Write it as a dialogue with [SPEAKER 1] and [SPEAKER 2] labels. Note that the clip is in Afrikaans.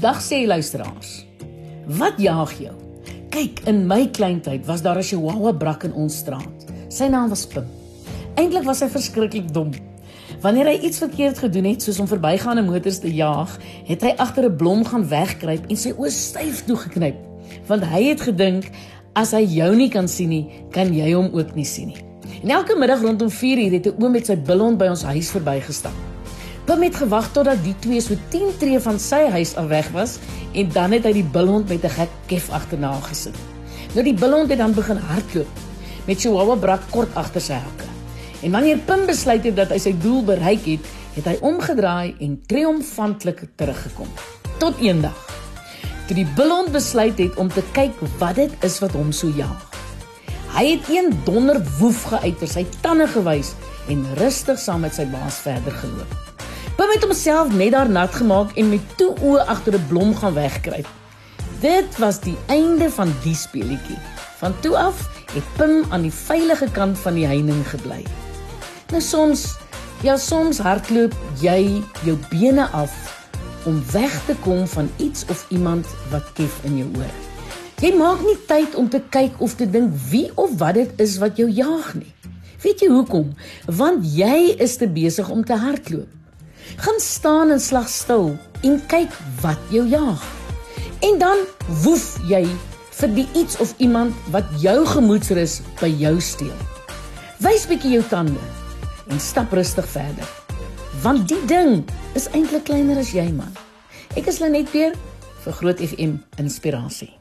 [SPEAKER 1] Dag sê luisteraars. Wat jaag jou? Kyk, in my kleintyd was daar 'n Chihuahua brak in ons straat. Sy naam was Pim. Eintlik was hy verskriklik dom. Wanneer hy iets verkeerd gedoen het, soos om verbygaande motors te jaag, het hy agter 'n blom gaan wegkruip en sy oë styf toegeknyp, want hy het gedink as hy jou nie kan sien nie, kan jy hom ook nie sien nie. En elke middag rondom 4:00 het 'n oom met sy bilhond by ons huis verbygestap. Pim het gewag totdat die twee so 10 tree van sy huis af weg was en dan het hy die bilhond met 'n gek kef agterna gesit. Nou die bilhond het dan begin hardloop met Chihuahua brak kort agter sy hakke. En wanneer Pim besluit het dat hy sy doel bereik het, het hy omgedraai en triomfantelik teruggekom. Tot eendag toe die bilhond besluit het om te kyk wat dit is wat hom so jaag. Hy het een donder woef geuiter, sy tande gewys en rustig saam met sy baas verder geloop. Pim het homself net daar nat gemaak en met toe oë agter 'n blom gaan wegkruip. Dit was die einde van die speletjie. Van toe af het Pim aan die veilige kant van die heining gebly. Nou soms, ja soms hardloop jy jou bene af om weg te kom van iets of iemand wat kef in jou oor. Jy maak nie tyd om te kyk of te dink wie of wat dit is wat jou jaag nie. Weet jy hoekom? Want jy is te besig om te hardloop gaan staan en slag stil en kyk wat jou jaag. En dan woef jy vir die iets of iemand wat jou gemoedsrus by jou steel. Wys bietjie jou tande en stap rustig verder. Want die ding is eintlik kleiner as jy man. Ek is Lenet weer vir Groot FM inspirasie.